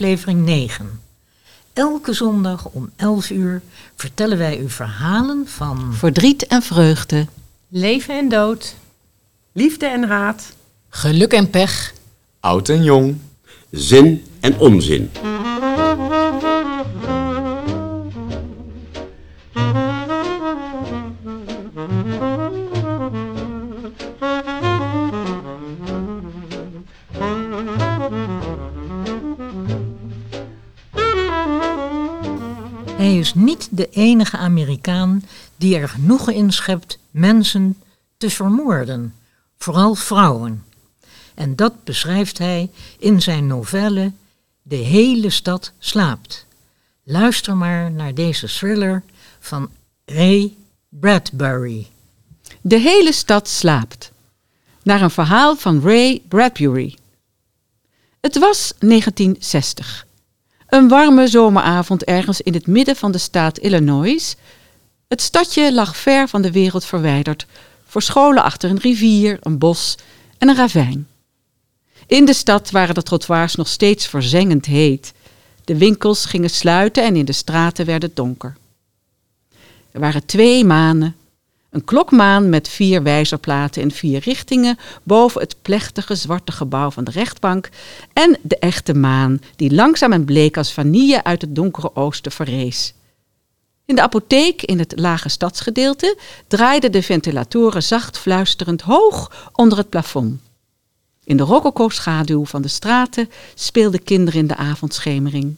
Aflevering 9. Elke zondag om 11 uur vertellen wij u verhalen van Verdriet en vreugde. Leven en dood. Liefde en haat. Geluk en pech. Oud en jong. Zin en onzin. De enige Amerikaan die er genoegen in schept mensen te vermoorden, vooral vrouwen. En dat beschrijft hij in zijn novelle De hele stad slaapt. Luister maar naar deze thriller van Ray Bradbury. De hele stad slaapt. Naar een verhaal van Ray Bradbury. Het was 1960. Een warme zomeravond ergens in het midden van de staat Illinois. Het stadje lag ver van de wereld verwijderd, verscholen achter een rivier, een bos en een ravijn. In de stad waren de trottoirs nog steeds verzengend heet. De winkels gingen sluiten en in de straten werd het donker. Er waren twee manen. Een klokmaan met vier wijzerplaten in vier richtingen boven het plechtige zwarte gebouw van de rechtbank en de echte maan die langzaam en bleek als vanille uit het donkere oosten verrees. In de apotheek in het lage stadsgedeelte draaiden de ventilatoren zacht fluisterend hoog onder het plafond. In de rococo-schaduw van de straten speelden kinderen in de avondschemering.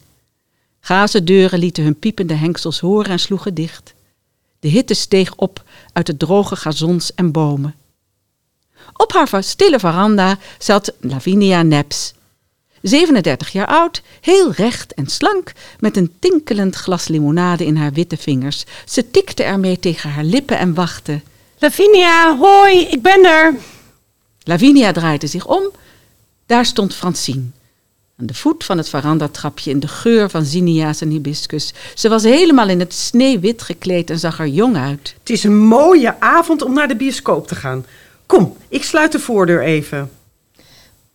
Gazen deuren lieten hun piepende hengsels horen en sloegen dicht. De hitte steeg op uit de droge gazons en bomen. Op haar stille veranda zat Lavinia Neps. 37 jaar oud, heel recht en slank, met een tinkelend glas limonade in haar witte vingers. Ze tikte ermee tegen haar lippen en wachtte. Lavinia, hoi, ik ben er. Lavinia draaide zich om. Daar stond Francine. Aan de voet van het verandatrapje in de geur van zinnia's en hibiscus. Ze was helemaal in het sneeuwwit gekleed en zag er jong uit. Het is een mooie avond om naar de bioscoop te gaan. Kom, ik sluit de voordeur even.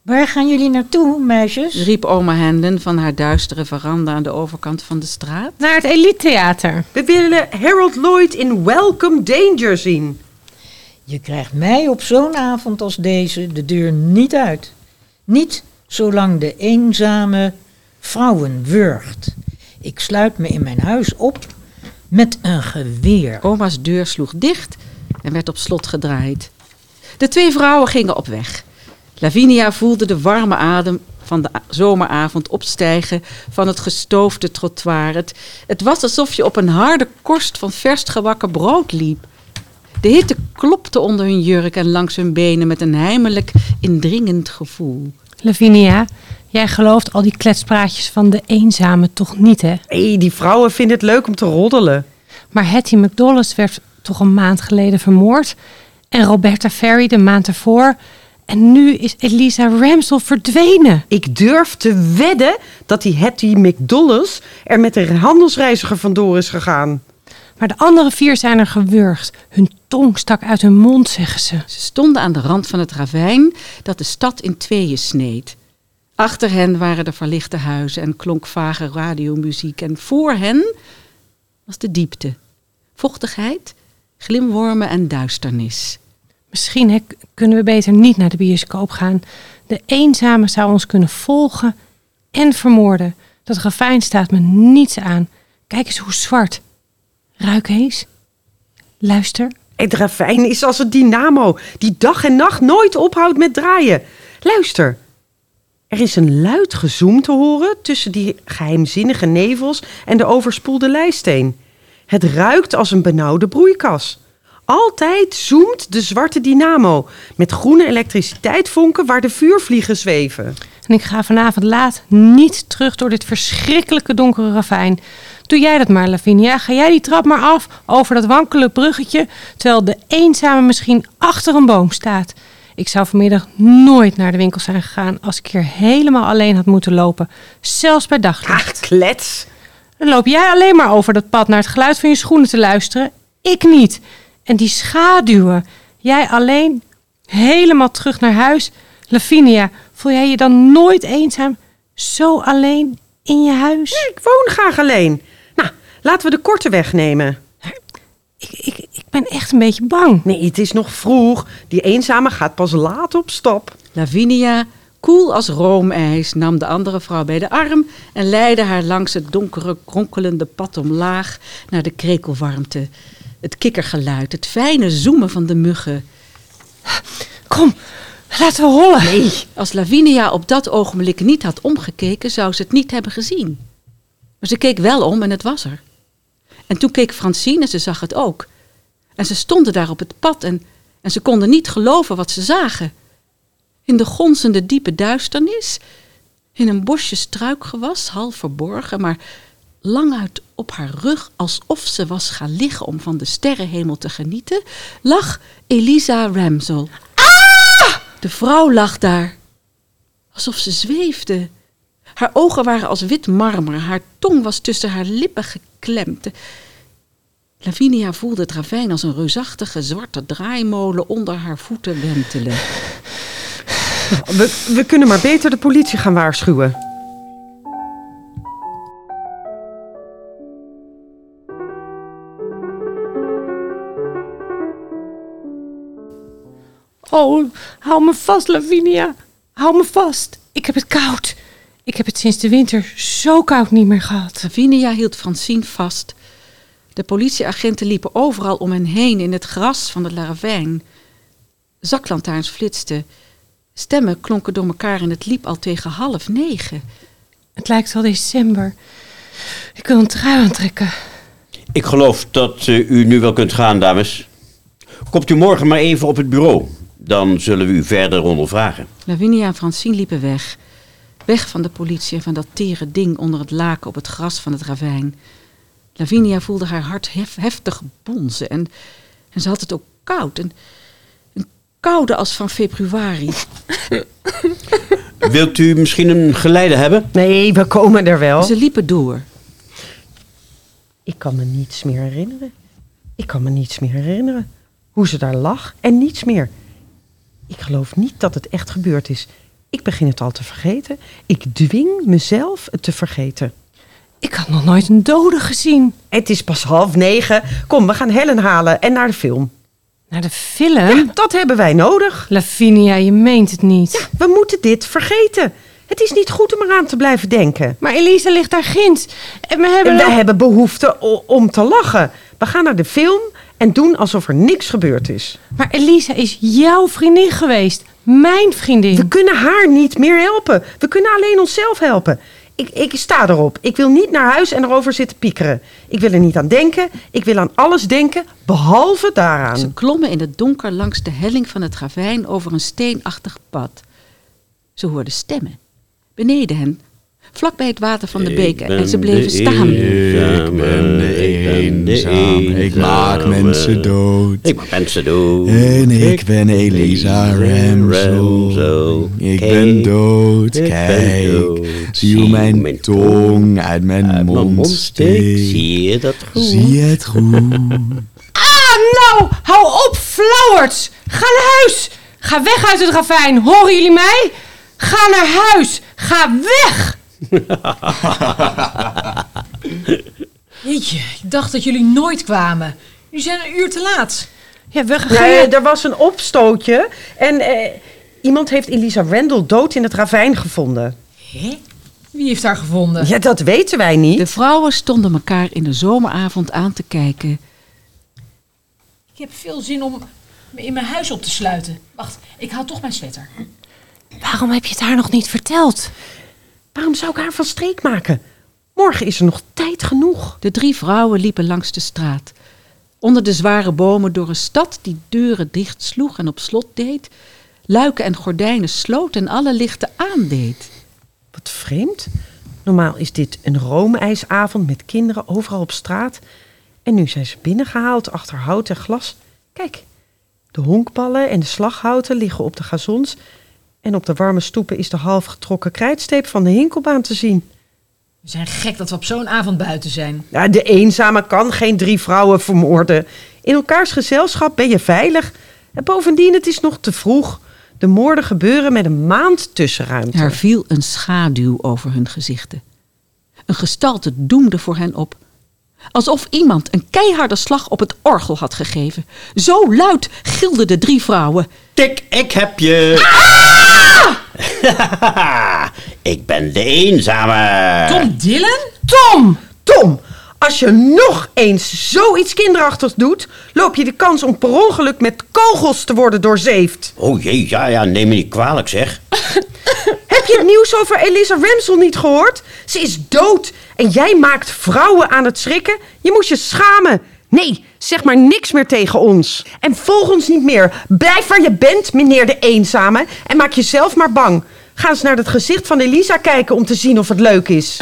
Waar gaan jullie naartoe, meisjes? riep oma Hendon van haar duistere veranda aan de overkant van de straat. Naar het Elite Theater. We willen Harold Lloyd in Welcome Danger zien. Je krijgt mij op zo'n avond als deze de deur niet uit. Niet zolang de eenzame vrouwen wurgt. Ik sluit me in mijn huis op met een geweer. Oma's deur sloeg dicht en werd op slot gedraaid. De twee vrouwen gingen op weg. Lavinia voelde de warme adem van de zomeravond opstijgen van het gestoofde trottoir. Het, was alsof je op een harde korst van vers gebakken brood liep. De hitte klopte onder hun jurk en langs hun benen met een heimelijk, indringend gevoel. Lavinia, jij gelooft al die kletspraatjes van de eenzame toch niet, hè? Hé, hey, die vrouwen vinden het leuk om te roddelen. Maar Hattie McDollis werd toch een maand geleden vermoord. En Roberta Ferry de maand ervoor. En nu is Elisa Ramsel verdwenen. Ik durf te wedden dat die Hattie McDollis er met een handelsreiziger vandoor is gegaan. Maar de andere vier zijn er gewurgd. Hun tong stak uit hun mond, zeggen ze. Ze stonden aan de rand van het ravijn dat de stad in tweeën sneed. Achter hen waren de verlichte huizen en klonk vage radiomuziek. En voor hen was de diepte, vochtigheid, glimwormen en duisternis. Misschien kunnen we beter niet naar de bioscoop gaan. De eenzame zou ons kunnen volgen en vermoorden. Dat ravijn staat me niets aan. Kijk eens hoe zwart. Ruik eens. Luister. Het ravijn is als een dynamo die dag en nacht nooit ophoudt met draaien. Luister. Er is een luid gezoem te horen tussen die geheimzinnige nevels en de overspoelde lijsteen. Het ruikt als een benauwde broeikas. Altijd zoemt de zwarte dynamo met groene elektriciteitvonken waar de vuurvliegen zweven. En ik ga vanavond laat niet terug door dit verschrikkelijke donkere ravijn. Doe jij dat maar, Lavinia. Ga jij die trap maar af over dat wankele bruggetje, terwijl de eenzame misschien achter een boom staat. Ik zou vanmiddag nooit naar de winkel zijn gegaan als ik hier helemaal alleen had moeten lopen, zelfs bij daglicht. Ach, klets. Dan loop jij alleen maar over dat pad naar het geluid van je schoenen te luisteren. Ik niet. En die schaduwen. Jij alleen, helemaal terug naar huis. Lavinia, voel jij je dan nooit eenzaam? Zo alleen in je huis? Ik woon graag alleen. Nou, laten we de korte weg nemen. Ik, ik, ik ben echt een beetje bang. Nee, het is nog vroeg. Die eenzame gaat pas laat op stap. Lavinia, koel als roomijs, nam de andere vrouw bij de arm en leidde haar langs het donkere, kronkelende pad omlaag naar de krekelwarmte. Het kikkergeluid, het fijne zoemen van de muggen. Kom, laten we hollen. Nee. Als Lavinia op dat ogenblik niet had omgekeken, zou ze het niet hebben gezien. Maar ze keek wel om en het was er. En toen keek Francine en ze zag het ook. En ze stonden daar op het pad en, en ze konden niet geloven wat ze zagen. In de gonzende diepe duisternis, in een bosje struikgewas, half verborgen, maar lang uit op haar rug, alsof ze was gaan liggen om van de sterrenhemel te genieten, lag Elisa Ramsel. De vrouw lag daar, alsof ze zweefde. Haar ogen waren als wit marmer, haar tong was tussen haar lippen geklemd. Lavinia voelde het ravijn als een reusachtige zwarte draaimolen onder haar voeten wentelen. We, we kunnen maar beter de politie gaan waarschuwen. Oh, hou me vast, Lavinia. Hou me vast. Ik heb het koud. Ik heb het sinds de winter zo koud niet meer gehad. Lavinia hield Francine vast. De politieagenten liepen overal om hen heen in het gras van het ravijn. Zaklantaarns flitsten. Stemmen klonken door elkaar en het liep al tegen half negen. Het lijkt wel december. Ik wil een trui aantrekken. Ik geloof dat eh, u nu wel kunt gaan, dames. Komt u morgen maar even op het bureau. Dan zullen we u verder ondervragen. Lavinia en Francine liepen weg. Weg van de politie en van dat tere ding onder het laken op het gras van het ravijn. Lavinia voelde haar hart hef- heftig bonzen en, en ze had het ook koud. Een, een koude als van februari. Wilt u misschien een geleide hebben? Nee, we komen er wel. Ze liepen door. Ik kan me niets meer herinneren. Ik kan me niets meer herinneren. Hoe ze daar lag en niets meer. Ik geloof niet dat het echt gebeurd is. Ik begin het al te vergeten. Ik dwing mezelf het te vergeten. Ik had nog nooit een dode gezien. Het is pas half negen. Kom, we gaan Helen halen en naar de film. Naar de film? Ja, dat hebben wij nodig. Lavinia, je meent het niet. We moeten dit vergeten. Het is niet goed om eraan te blijven denken. Maar Elisa ligt daar ginds. En we hebben... We nog- hebben behoefte om te lachen. We gaan naar de film en doen alsof er niks gebeurd is. Maar Elisa is jouw vriendin geweest. Mijn vriendin. We kunnen haar niet meer helpen. We kunnen alleen onszelf helpen. Ik, ik sta erop. Ik wil niet naar huis en erover zitten piekeren. Ik wil er niet aan denken. Ik wil aan alles denken, behalve daaraan. Ze klommen in het donker langs de helling van het ravijn over een steenachtig pad. Ze hoorden stemmen. Beneden hen, vlak bij het water van de beek. En ze bleven staan. Ik ben de eenzame. Ik maak mensen dood. Ik maak mensen dood. En ik ben Elisa Ramsel. Ik ben dood. Kijk, zie hoe mijn tong uit mijn mond steekt. Zie je dat goed? Zie je het goed? Ah, nou, hou op, flauwerts. Ga naar huis. Ga weg uit het ravijn. Horen jullie mij? Ga naar huis. Ga weg. Jeetje, ik dacht dat jullie nooit kwamen. Jullie zijn een uur te laat. Ja, we gaan... Nee, er was een opstootje en eh, iemand heeft Elisa Randall dood in het ravijn gevonden. Hé? Wie heeft haar gevonden? Ja, dat weten wij niet. De vrouwen stonden elkaar in de zomeravond aan te kijken. Ik heb veel zin om me in mijn huis op te sluiten. Wacht, ik haal toch mijn sweater. Waarom heb je het haar nog niet verteld? Waarom zou ik haar van streek maken? Morgen is er nog tijd genoeg. De drie vrouwen liepen langs de straat. Onder de zware bomen door een stad die deuren dicht sloeg en op slot deed. Luiken en gordijnen sloot en alle lichten aandeed. Wat vreemd. Normaal is dit een roomijsavond met kinderen overal op straat. En nu zijn ze binnengehaald achter hout en glas. Kijk, de honkballen en de slaghouten liggen op de gazons. En op de warme stoepen is de half getrokken krijtsteep van de hinkelbaan te zien. We zijn gek dat we op zo'n avond buiten zijn. Ja, de eenzame kan geen drie vrouwen vermoorden. In elkaars gezelschap ben je veilig. En bovendien, het is nog te vroeg. De moorden gebeuren met een maand tussenruimte. Er viel een schaduw over hun gezichten. Een gestalte doemde voor hen op. Alsof iemand een keiharde slag op het orgel had gegeven. Zo luid gilden de drie vrouwen. Tik, ik heb je. ik ben de eenzame. Tom Dylan? Tom! Tom! Als je nog eens zoiets kinderachtigs doet, loop je de kans om per ongeluk met kogels te worden doorzeefd. Oh jee, ja, ja, neem me niet kwalijk zeg. Heb je het nieuws over Elisa Ramsel niet gehoord? Ze is dood en jij maakt vrouwen aan het schrikken. Je moet je schamen. Nee, zeg maar niks meer tegen ons. En volg ons niet meer. Blijf waar je bent, meneer de eenzame. En maak jezelf maar bang. Ga eens naar het gezicht van Elisa kijken om te zien of het leuk is.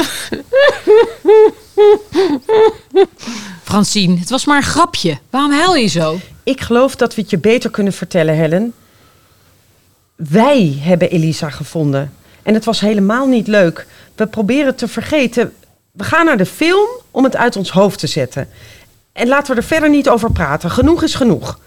Francine, het was maar een grapje. Waarom huil je zo? Ik geloof dat we het je beter kunnen vertellen, Helen. Wij hebben Elisa gevonden. En het was helemaal niet leuk. We proberen het te vergeten. We gaan naar de film om het uit ons hoofd te zetten. En laten we er verder niet over praten. Genoeg is genoeg.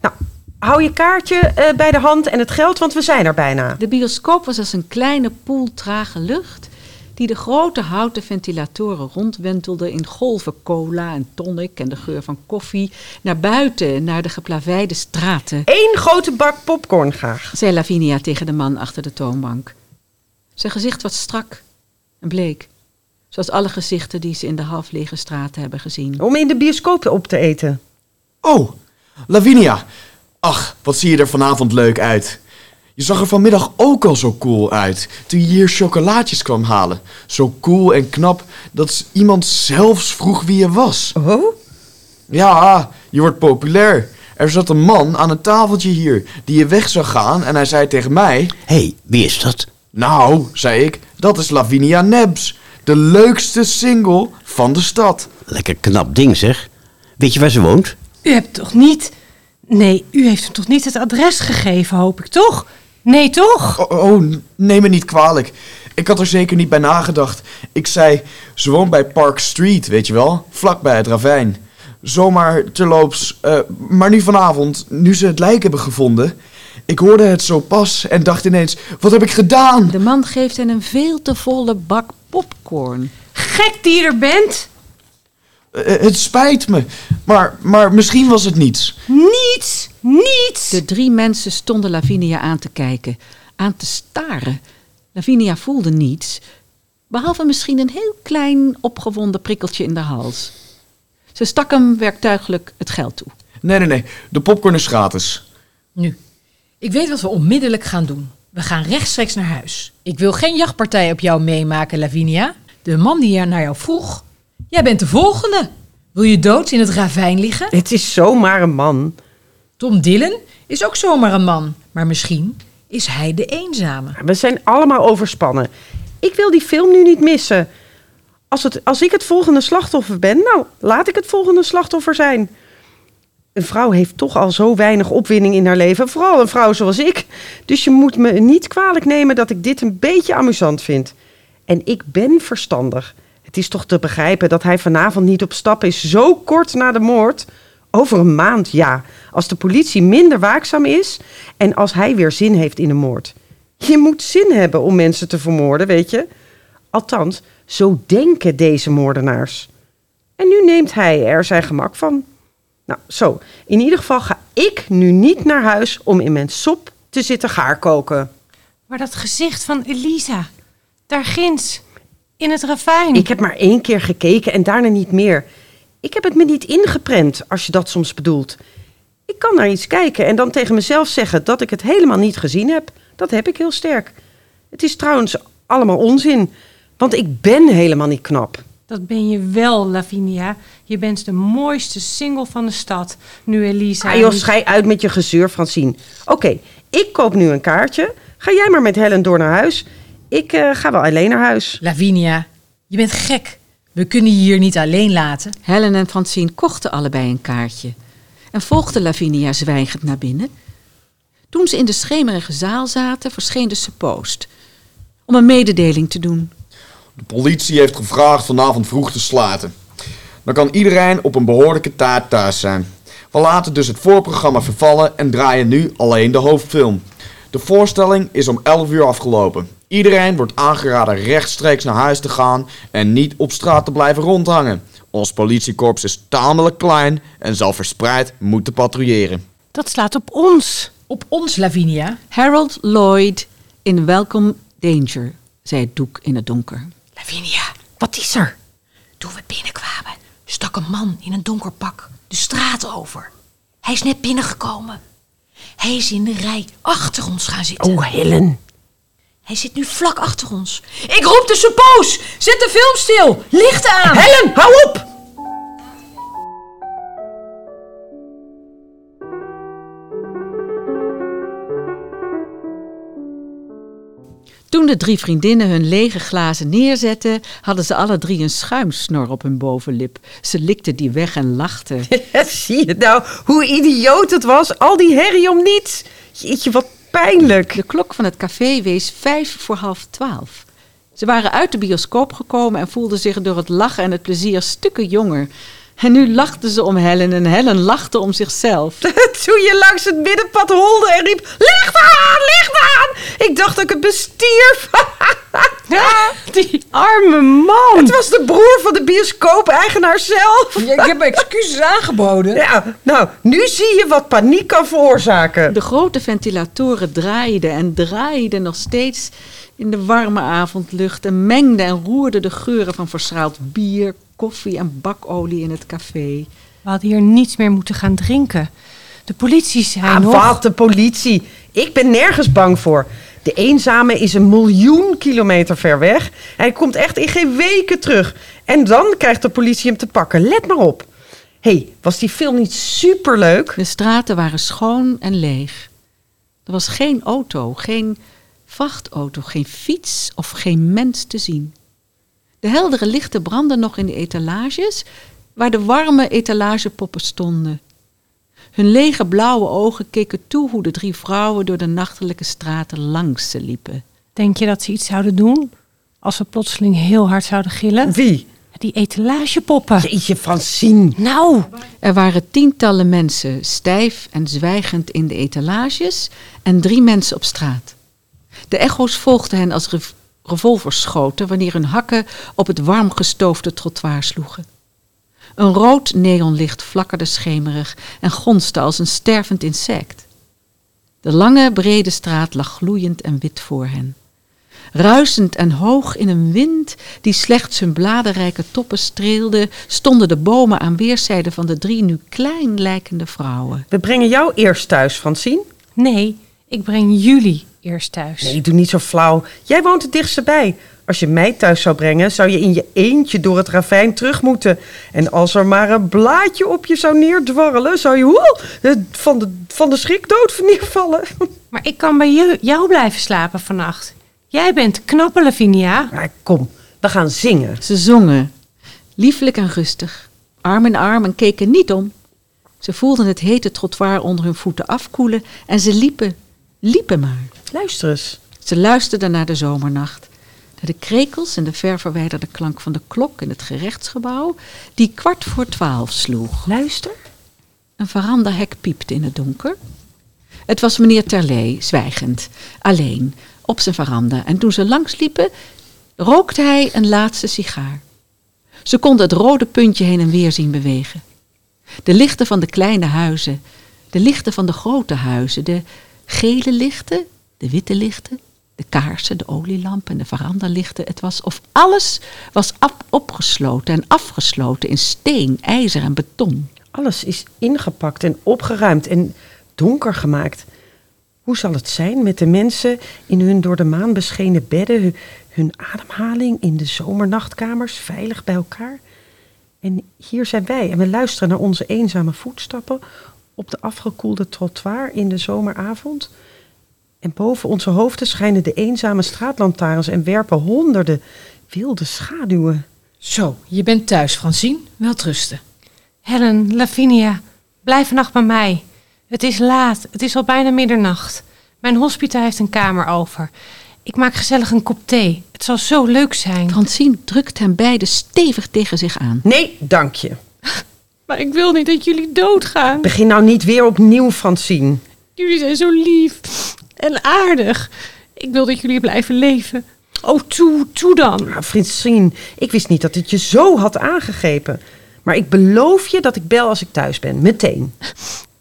Nou, hou je kaartje eh, bij de hand en het geld, want we zijn er bijna. De bioscoop was als een kleine poel trage lucht die de grote houten ventilatoren rondwentelde in golven cola en tonic en de geur van koffie naar buiten en naar de geplaveide straten, Eén grote bak popcorn graag. zei Lavinia tegen de man achter de toonbank. Zijn gezicht was strak en bleek, zoals alle gezichten die ze in de half lege straten hebben gezien. Om in de bioscoop op te eten. Oh, Lavinia. Ach, wat zie je er vanavond leuk uit. Je zag er vanmiddag ook al zo cool uit, toen je hier chocolaatjes kwam halen. Zo cool en knap dat iemand zelfs vroeg wie je was. Oh? Ja, je wordt populair. Er zat een man aan een tafeltje hier die je weg zag gaan en hij zei tegen mij... Hé, hey, wie is dat? Nou, zei ik, dat is Lavinia Nebs, de leukste single van de stad. Lekker knap ding zeg. Weet je waar ze woont? U hebt toch niet... Nee, u heeft hem toch niet het adres gegeven, hoop ik, toch? Nee, toch? Oh, oh, neem me niet kwalijk. Ik had er zeker niet bij nagedacht. Ik zei, ze woont bij Park Street, weet je wel? Vlak bij het ravijn. Zomaar terloops, eh, maar nu vanavond, nu ze het lijk hebben gevonden... Ik hoorde het zo pas en dacht ineens, wat heb ik gedaan? De man geeft hen een veel te volle bak popcorn. Gek die je er bent. Eh, het spijt me, maar, maar misschien was het niets. Niets, niets. De drie mensen stonden Lavinia aan te kijken, aan te staren. Lavinia voelde niets, behalve misschien een heel klein opgewonden prikkeltje in de hals. Ze stak hem werktuigelijk het geld toe. Nee, nee, nee, de popcorn is gratis. Nu, ik weet wat we onmiddellijk gaan doen. We gaan rechtstreeks naar huis. Ik wil geen jachtpartij op jou meemaken, Lavinia. De man die naar jou vroeg. Jij bent de volgende. Wil je dood in het ravijn liggen? Het is zomaar een man. Tom Dylan is ook zomaar een man. Maar misschien is hij de eenzame. We zijn allemaal overspannen. Ik wil die film nu niet missen. Als, het, als ik het volgende slachtoffer ben, nou, laat ik het volgende slachtoffer zijn. Een vrouw heeft toch al zo weinig opwinding in haar leven. Vooral een vrouw zoals ik. Dus je moet me niet kwalijk nemen dat ik dit een beetje amusant vind. En ik ben verstandig. Het is toch te begrijpen dat hij vanavond niet op stap is, zo kort na de moord. Over een maand, ja. Als de politie minder waakzaam is en als hij weer zin heeft in een moord. Je moet zin hebben om mensen te vermoorden, weet je. Althans, zo denken deze moordenaars. En nu neemt hij er zijn gemak van. Nou, zo. In ieder geval ga ik nu niet naar huis om in mijn sop te zitten gaarkoken. Maar dat gezicht van Elisa, daar ginds, in het ravijn. Ik heb maar één keer gekeken en daarna niet meer. Ik heb het me niet ingeprent, als je dat soms bedoelt. Ik kan naar iets kijken en dan tegen mezelf zeggen dat ik het helemaal niet gezien heb. Dat heb ik heel sterk. Het is trouwens allemaal onzin, want ik ben helemaal niet knap. Dat ben je wel, Lavinia. Je bent de mooiste single van de stad. Nu Elisa... Ah joh, schij uit met je gezeur, Francine. Oké, ik koop nu een kaartje. Ga jij maar met Helen door naar huis. Ik eh, ga wel alleen naar huis. Lavinia, je bent gek. We kunnen je hier niet alleen laten. Helen en Francine kochten allebei een kaartje en volgden Lavinia zwijgend naar binnen. Toen ze in de schemerige zaal zaten, verscheen de suppost om een mededeling te doen. De politie heeft gevraagd vanavond vroeg te sluiten. Dan kan iedereen op een behoorlijke tijd thuis zijn. We laten dus het voorprogramma vervallen en draaien nu alleen de hoofdfilm. De voorstelling is om 11 uur afgelopen. Iedereen wordt aangeraden rechtstreeks naar huis te gaan en niet op straat te blijven rondhangen. Ons politiekorps is tamelijk klein en zal verspreid moeten patrouilleren. Dat slaat op ons. Op ons, Lavinia. Harold Lloyd in Welcome Danger, zei het doek in het donker. Lavinia, Wat is er? toen we binnenkwamen, stak een man in een donker pak de straat over. Hij is net binnengekomen. Hij is in de rij achter ons gaan zitten. Oh, Helen. Hij zit nu vlak achter ons. Ik roep de suppoos! Zet de film stil! Lichten aan! Helen, hou op! Toen de drie vriendinnen hun lege glazen neerzetten, hadden ze alle drie een schuimsnor op hun bovenlip. Ze likten die weg en lachten. Zie je nou hoe idioot het was? Al die herrie om niets. Jeetje, wat pijnlijk. De klok van het café wees vijf voor half twaalf. Ze waren uit de bioscoop gekomen en voelden zich door het lachen en het plezier stukken jonger. En nu lachten ze om Helen en Helen lachte om zichzelf. Toen je langs het middenpad holde en riep... Licht aan, licht aan! Ik dacht dat ik het bestierf. Die arme man. Het was de broer van de bioscoop-eigenaar zelf. ik heb excuses aangeboden. Ja, nou, nu zie je wat paniek kan veroorzaken. De grote ventilatoren draaiden en draaiden nog steeds in de warme avondlucht en mengden en roerden de geuren van verschaald bier, koffie en bakolie in het café. We hadden hier niets meer moeten gaan drinken. De politie zei Ah, nog... wat de politie. Ik ben nergens bang voor. De eenzame is een miljoen kilometer ver weg. Hij komt echt in geen weken terug. En dan krijgt de politie hem te pakken. Let maar op. Hé, hey, was die film niet superleuk? De straten waren schoon en leeg. Er was geen auto, geen vrachtauto, geen fiets of geen mens te zien. De heldere lichten brandden nog in de etalages, waar de warme etalagepoppen stonden. Hun lege blauwe ogen keken toe hoe de drie vrouwen door de nachtelijke straten langs ze liepen. Denk je dat ze iets zouden doen? Als we plotseling heel hard zouden gillen? Wie? Die etalagepoppen. Jeetje, Francine. Nou, Er waren tientallen mensen stijf en zwijgend in de etalages en drie mensen op straat. De echo's volgden hen als rev- revolverschoten wanneer hun hakken op het warm gestoofde trottoir sloegen. Een rood neonlicht flakkerde schemerig en gonste als een stervend insect. De lange, brede straat lag gloeiend en wit voor hen. Ruisend en hoog in een wind die slechts hun bladerrijke toppen streelde, stonden de bomen aan weerszijden van de drie nu klein lijkende vrouwen. We brengen jou eerst thuis, Francine. nee, ik breng jullie eerst thuis. Nee, doe niet zo flauw. Jij woont het dichtst bij. Als je mij thuis zou brengen, zou je in je eentje door het ravijn terug moeten. En als er maar een blaadje op je zou neerdwarrelen, zou je woe, van, de, van de schrik dood neervallen. Maar ik kan bij je, jou blijven slapen vannacht. Jij bent knappe, Lavinia. Maar kom, we gaan zingen. Ze zongen, lieflijk en rustig, arm in arm en keken niet om. Ze voelden het hete trottoir onder hun voeten afkoelen en ze liepen, liepen maar. Luister eens. Ze luisterden naar de zomernacht, naar de krekels en de ver verwijderde klank van de klok in het gerechtsgebouw, die kwart voor twaalf sloeg. Luister. Een verandahek piepte in het donker. Het was meneer Terlee, zwijgend, alleen, op zijn veranda. En toen ze langsliepen, rookte hij een laatste sigaar. Ze konden het rode puntje heen en weer zien bewegen. De lichten van de kleine huizen, de lichten van de grote huizen, de gele lichten, de witte lichten, de kaarsen, de olielampen en de verandalichten. Het was of alles was op- opgesloten en afgesloten in steen, ijzer en beton. Alles is ingepakt en opgeruimd en donker gemaakt. Hoe zal het zijn met de mensen in hun door de maan beschenen bedden, hun, hun ademhaling in de zomernachtkamers, veilig bij elkaar? En hier zijn wij en we luisteren naar onze eenzame voetstappen op de afgekoelde trottoir in de zomeravond. En boven onze hoofden schijnen de eenzame straatlantaarns en werpen honderden wilde schaduwen. Zo, je bent thuis, Francine. Welterusten. Helen, Lavinia, blijf vannacht bij mij. Het is laat, het is al bijna middernacht. Mijn hospita heeft een kamer over. Ik maak gezellig een kop thee. Het zal zo leuk zijn. Francine drukt hem beiden stevig tegen zich aan. Nee, dank je. Maar ik wil niet dat jullie doodgaan. Begin nou niet weer opnieuw, Francine. Jullie zijn zo lief en aardig. Ik wil dat jullie blijven leven. Oh, toe, toe dan. Francine, ik wist niet dat het je zo had aangegrepen. Maar ik beloof je dat ik bel als ik thuis ben, meteen.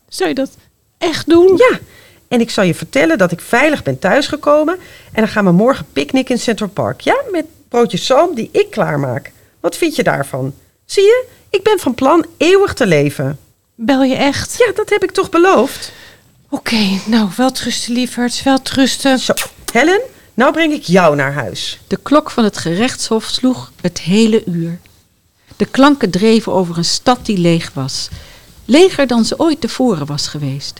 Zou je dat echt doen? Ja, en ik zal je vertellen dat ik veilig ben thuisgekomen. En dan gaan we morgen picknicken in Central Park. Ja, met broodjes zalm die ik klaarmaak. Wat vind je daarvan? Zie je, ik ben van plan eeuwig te leven. Bel je echt? Ja, dat heb ik toch beloofd? Oké, nou, wel trusten, lieverds, wel trusten. Zo, Helen, nou breng ik jou naar huis. De klok van het gerechtshof sloeg het hele uur. De klanken dreven over een stad die leeg was. Leger dan ze ooit tevoren was geweest.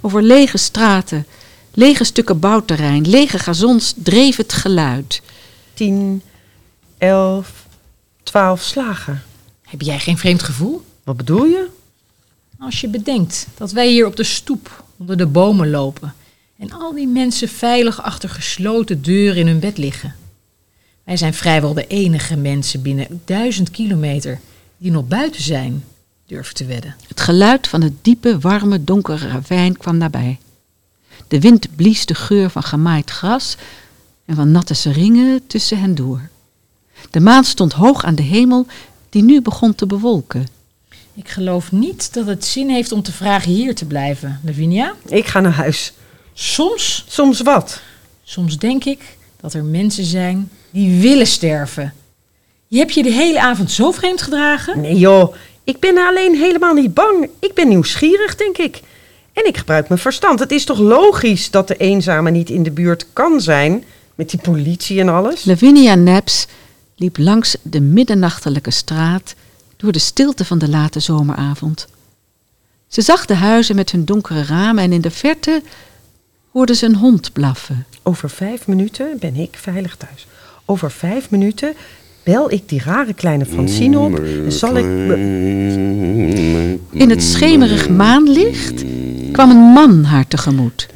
Over lege straten, lege stukken bouwterrein, lege gazons dreef het geluid. Tien, elf, twaalf slagen. Heb jij geen vreemd gevoel? Wat bedoel je? Als je bedenkt dat wij hier op de stoep onder de bomen lopen en al die mensen veilig achter gesloten deuren in hun bed liggen. Wij zijn vrijwel de enige mensen binnen duizend kilometer die nog buiten zijn, durf te wedden. Het geluid van het diepe, warme, donkere ravijn kwam nabij. De wind blies de geur van gemaaid gras en van natte seringen tussen hen door. De maan stond hoog aan de hemel, die nu begon te bewolken. Ik geloof niet dat het zin heeft om te vragen hier te blijven, Lavinia. Ik ga naar huis. Soms, Soms wat? soms denk ik dat er mensen zijn die willen sterven. Je hebt je de hele avond zo vreemd gedragen? Nee joh, ik ben alleen helemaal niet bang. Ik ben nieuwsgierig, denk ik. En ik gebruik mijn verstand. Het is toch logisch dat de eenzame niet in de buurt kan zijn... met die politie en alles? Lavinia Naps liep langs de middernachtelijke straat door de stilte van de late zomeravond. Ze zag de huizen met hun donkere ramen en in de verte hoorde ze een hond blaffen. Over vijf minuten ben ik veilig thuis. Over vijf minuten bel ik die rare kleine Francine op... en zal ik... In het schemerig maanlicht kwam een man haar tegemoet.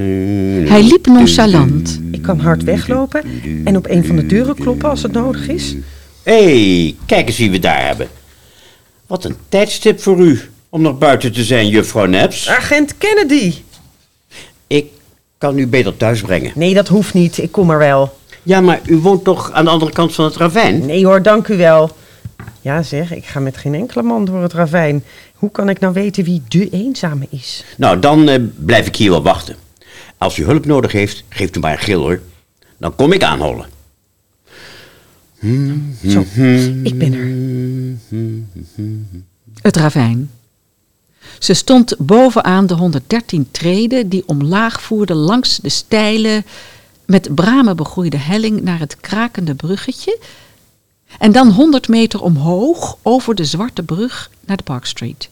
Hij liep nonchalant. Ik kan hard weglopen en op een van de deuren kloppen als het nodig is. Hé, hey, kijk eens wie we daar hebben. Wat een tijdstip voor u om nog buiten te zijn, juffrouw Naps. Agent Kennedy! Ik kan u beter thuis brengen. Nee, dat hoeft niet. Ik kom er wel. Ja, maar u woont toch aan de andere kant van het ravijn? Nee hoor, dank u wel. Ja zeg, ik ga met geen enkele man door het ravijn. Hoe kan ik nou weten wie de eenzame is? Nou, dan eh, blijf ik hier wel wachten. Als u hulp nodig heeft, geeft u maar een gil hoor. Dan kom ik aanhollen. Zo, ik ben er. Het ravijn. Ze stond bovenaan de 113 treden die omlaag voerden langs de steile, met bramen begroeide helling naar het krakende bruggetje. En dan 100 meter omhoog over de zwarte brug naar de Park Street.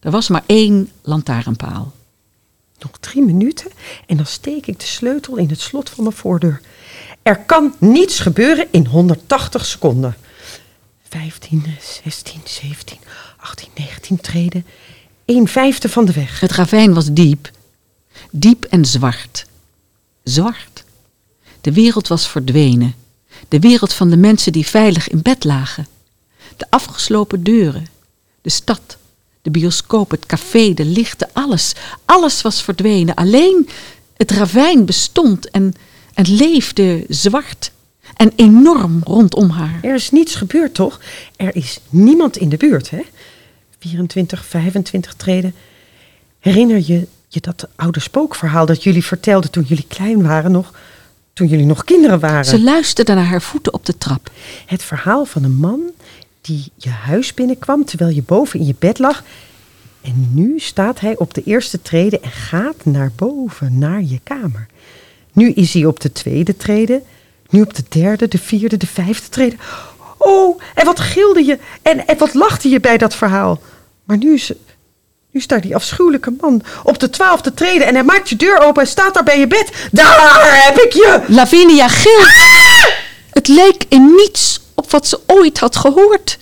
Er was maar één lantaarnpaal. Nog drie minuten en dan steek ik de sleutel in het slot van mijn voordeur. Er kan niets gebeuren in 180 seconden. 15, 16, 17, 18, 19 treden. Een vijfde van de weg. Het ravijn was diep. Diep en zwart. Zwart. De wereld was verdwenen. De wereld van de mensen die veilig in bed lagen. De afgeslopen deuren. De stad. De bioscoop, het café, de lichten, alles. Alles was verdwenen. Alleen het ravijn bestond en, en leefde zwart. En enorm rondom haar. Er is niets gebeurd, toch? Er is niemand in de buurt, hè? 24, 25 treden. Herinner je je dat oude spookverhaal dat jullie vertelden toen jullie klein waren nog? Toen jullie nog kinderen waren? Ze luisterde naar haar voeten op de trap. Het verhaal van een man die je huis binnenkwam terwijl je boven in je bed lag. En nu staat hij op de eerste trede en gaat naar boven, naar je kamer. Nu is hij op de tweede trede, nu op de derde, de vierde, de vijfde trede. Oh, en wat gilde je en, en wat lachte je bij dat verhaal. Maar nu is, nu staat die afschuwelijke man op de twaalfde trede en hij maakt je deur open en staat daar bij je bed. Daar heb ik je! Lavinia gilde. Het leek in niets op wat ze ooit had gehoord.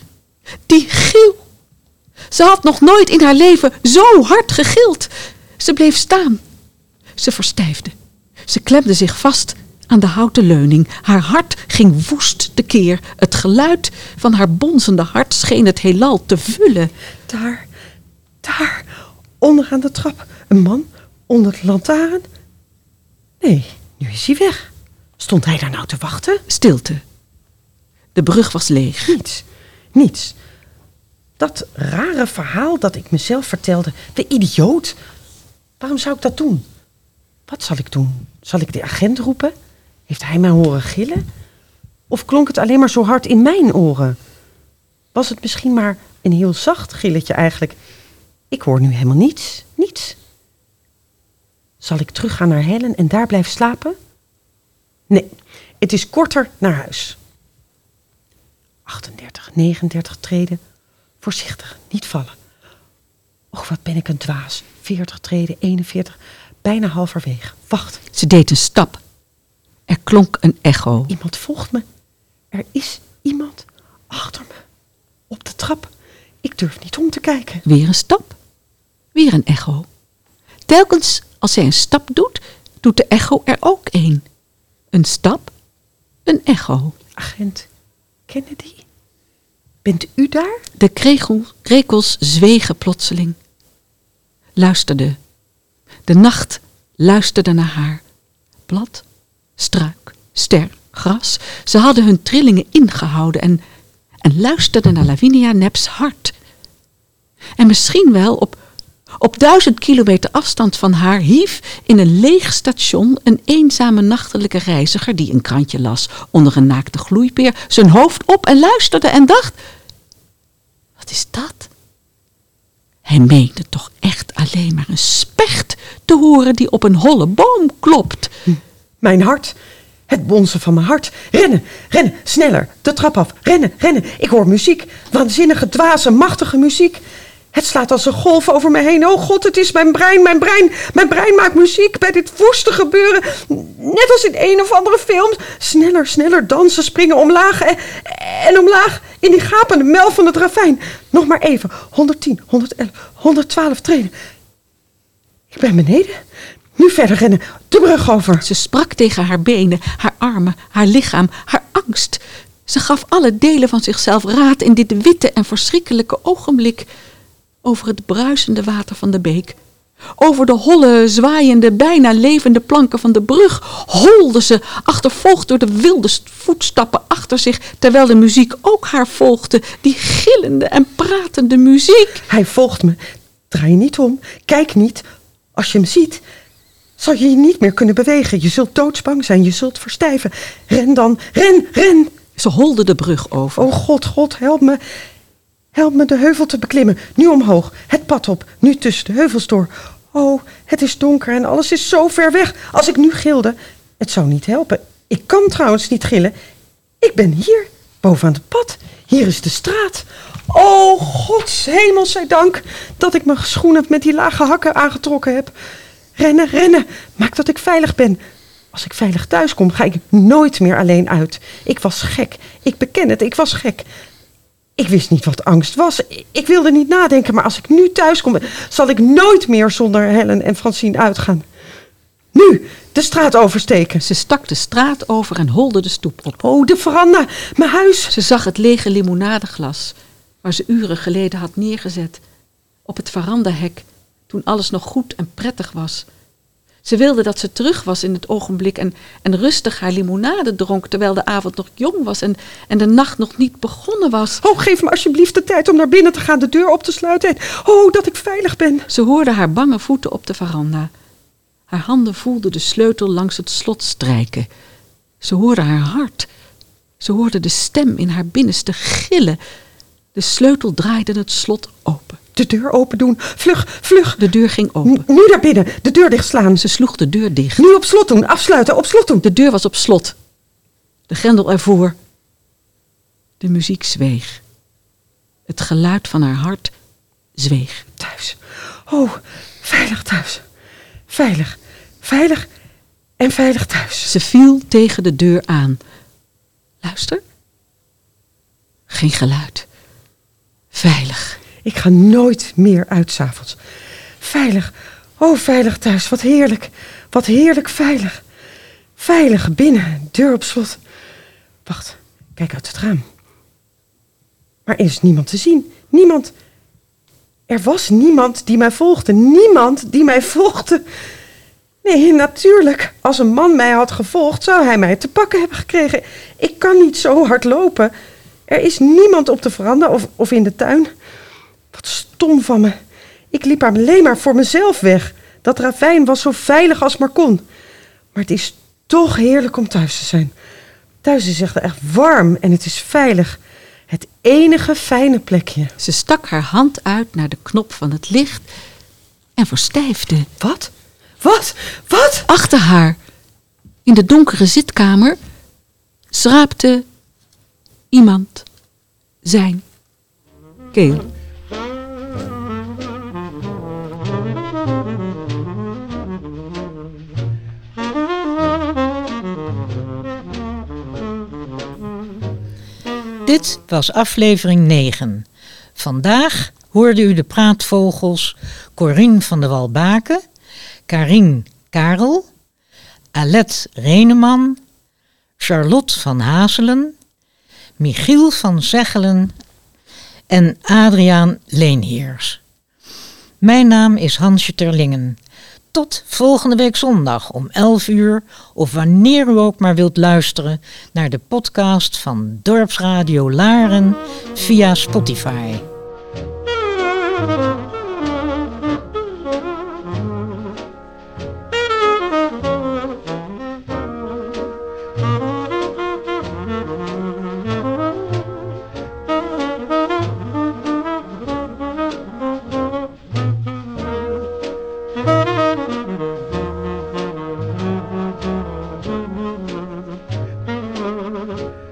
Die gil. Ze had nog nooit in haar leven zo hard gegild. Ze bleef staan. Ze verstijfde. Ze klemde zich vast aan de houten leuning. Haar hart ging woest tekeer. Het geluid van haar bonzende hart scheen het heelal te vullen. Daar, daar, onderaan de trap. Een man onder de lantaarn. Nee, nu is hij weg. Stond hij daar nou te wachten? Stilte. De brug was leeg. Niets, niets. Dat rare verhaal dat ik mezelf vertelde. De idioot. Waarom zou ik dat doen? Wat zal ik doen? Zal ik de agent roepen? Heeft hij mij horen gillen? Of klonk het alleen maar zo hard in mijn oren? Was het misschien maar een heel zacht gilletje eigenlijk? Ik hoor nu helemaal niets, niets. Zal ik teruggaan naar Helen en daar blijven slapen? Nee, het is korter naar huis. 38, 39 treden. Voorzichtig, niet vallen. Och, wat ben ik een dwaas. 40 treden, 41, bijna halverwege. Wacht, Ze deed een stap. Er klonk een echo. iemand volgt me. Er is iemand achter me. Op de trap. Ik durf niet om te kijken. Weer een stap. Weer een echo. Telkens als zij een stap doet, doet de echo er ook een. Een stap, een echo. Agent Kennedy? Bent u daar? De kregel, krekels zwegen plotseling. Luisterde. De nacht luisterde naar haar. Blad, struik, ster, gras. Ze hadden hun trillingen ingehouden en, en luisterden naar Lavinia Neps hart. En misschien wel op, op duizend kilometer afstand van haar hief in een leeg station een eenzame nachtelijke reiziger die een krantje las onder een naakte gloeipeer zijn hoofd op en luisterde en dacht: Wat is dat? Hij meende toch echt alleen maar een specht te horen die op een holle boom klopt. Mijn hart. Het bonzen van mijn hart. Rennen, rennen, sneller. De trap af. Rennen, rennen. Ik hoor muziek. Waanzinnige, dwaze, machtige muziek. Het slaat als een golf over me heen. Oh god, het is mijn brein, mijn brein. Mijn brein maakt muziek bij dit woeste gebeuren. Net als in een of andere film. Sneller, sneller dansen, springen omlaag en, en omlaag. In die gapende mel van het ravijn. Nog maar even. 110, 111, 112 treden. Ik ben beneden. Nu verder rennen. De brug over. Ze sprak tegen haar benen, haar armen, haar lichaam, haar angst. Ze gaf alle delen van zichzelf raad in dit witte en verschrikkelijke ogenblik. Over het bruisende water van de beek. Over de holle, zwaaiende, bijna levende planken van de brug holde ze, achtervolgd door de wilde voetstappen achter zich, terwijl de muziek ook haar volgde, die gillende en pratende muziek. Hij volgt me. Draai je niet om. Kijk niet. Als je hem ziet, zal je je niet meer kunnen bewegen. Je zult doodsbang zijn. Je zult verstijven. Ren dan. Ren, ren. Ze holde de brug over. Oh God, God, help me. Help me de heuvel te beklimmen. Nu omhoog. Het pad op. Nu tussen de heuvels door. Oh, het is donker en alles is zo ver weg. Als ik nu gilde, het zou niet helpen. Ik kan trouwens niet gillen. Ik ben hier, bovenaan het pad. Hier is de straat. Oh, gods hemel zij dank dat ik mijn schoenen met die lage hakken aangetrokken heb. Rennen, rennen. Maak dat ik veilig ben. Als ik veilig thuis kom, ga ik nooit meer alleen uit. Ik was gek. Ik beken het, ik was gek. Ik wist niet wat angst was. Ik wilde niet nadenken, maar als ik nu thuis kom, zal ik nooit meer zonder Helen en Francine uitgaan. Nu, de straat oversteken. Ze stak de straat over en holde de stoep op. Oh, de veranda, mijn huis. Ze zag het lege limonadeglas waar ze uren geleden had neergezet. Op het verandahek, toen alles nog goed en prettig was. Ze wilde dat ze terug was in het ogenblik en, en rustig haar limonade dronk terwijl de avond nog jong was en, en de nacht nog niet begonnen was. Oh, geef me alsjeblieft de tijd om naar binnen te gaan, de deur op te sluiten. Oh, dat ik veilig ben. Ze hoorde haar bange voeten op de veranda. Haar handen voelden de sleutel langs het slot strijken. Ze hoorde haar hart. Ze hoorde de stem in haar binnenste gillen. De sleutel draaide het slot open. De deur open doen. Vlug, vlug. De deur ging N- open. nu naar binnen. De deur dicht slaan. Ze sloeg de deur dicht. Nu op slot doen. Afsluiten. Op slot doen. De deur was op slot. De grendel ervoor. De muziek zweeg. Het geluid van haar hart zweeg. Thuis. Oh, veilig thuis. Veilig. Veilig. En veilig thuis. Ze viel tegen de deur aan. Luister. Geen geluid. Veilig. Ik ga nooit meer uit s'avonds. Veilig. Oh, veilig thuis. Wat heerlijk. Wat heerlijk veilig. Veilig binnen. Deur op slot. Wacht. Kijk uit het raam. Maar er is niemand te zien. Niemand. Er was niemand die mij volgde. Niemand die mij volgde. Nee, natuurlijk. Als een man mij had gevolgd, zou hij mij te pakken hebben gekregen. Ik kan niet zo hard lopen. Er is niemand op de veranda of, of in de tuin. Wat stom van me. Ik liep alleen maar voor mezelf weg. Dat ravijn was zo veilig als maar kon. Maar het is toch heerlijk om thuis te zijn. Thuis is echt, echt warm en het is veilig. Het enige fijne plekje. Ze stak haar hand uit naar de knop van het licht en verstijfde. Wat? Wat? Wat? Achter haar, in de donkere zitkamer, schraapte iemand zijn keel. Dit was aflevering 9. Vandaag hoorde u de praatvogels Corine van der Walbaken, Karin Karel, Alet Reneman, Charlotte van Hazelen, Michiel van Zeggelen en Adriaan Leenheers. Mijn naam is Hansje Terlingen. Tot volgende week zondag om 11 uur of wanneer u ook maar wilt luisteren naar de podcast van Dorpsradio Laren via Spotify. now.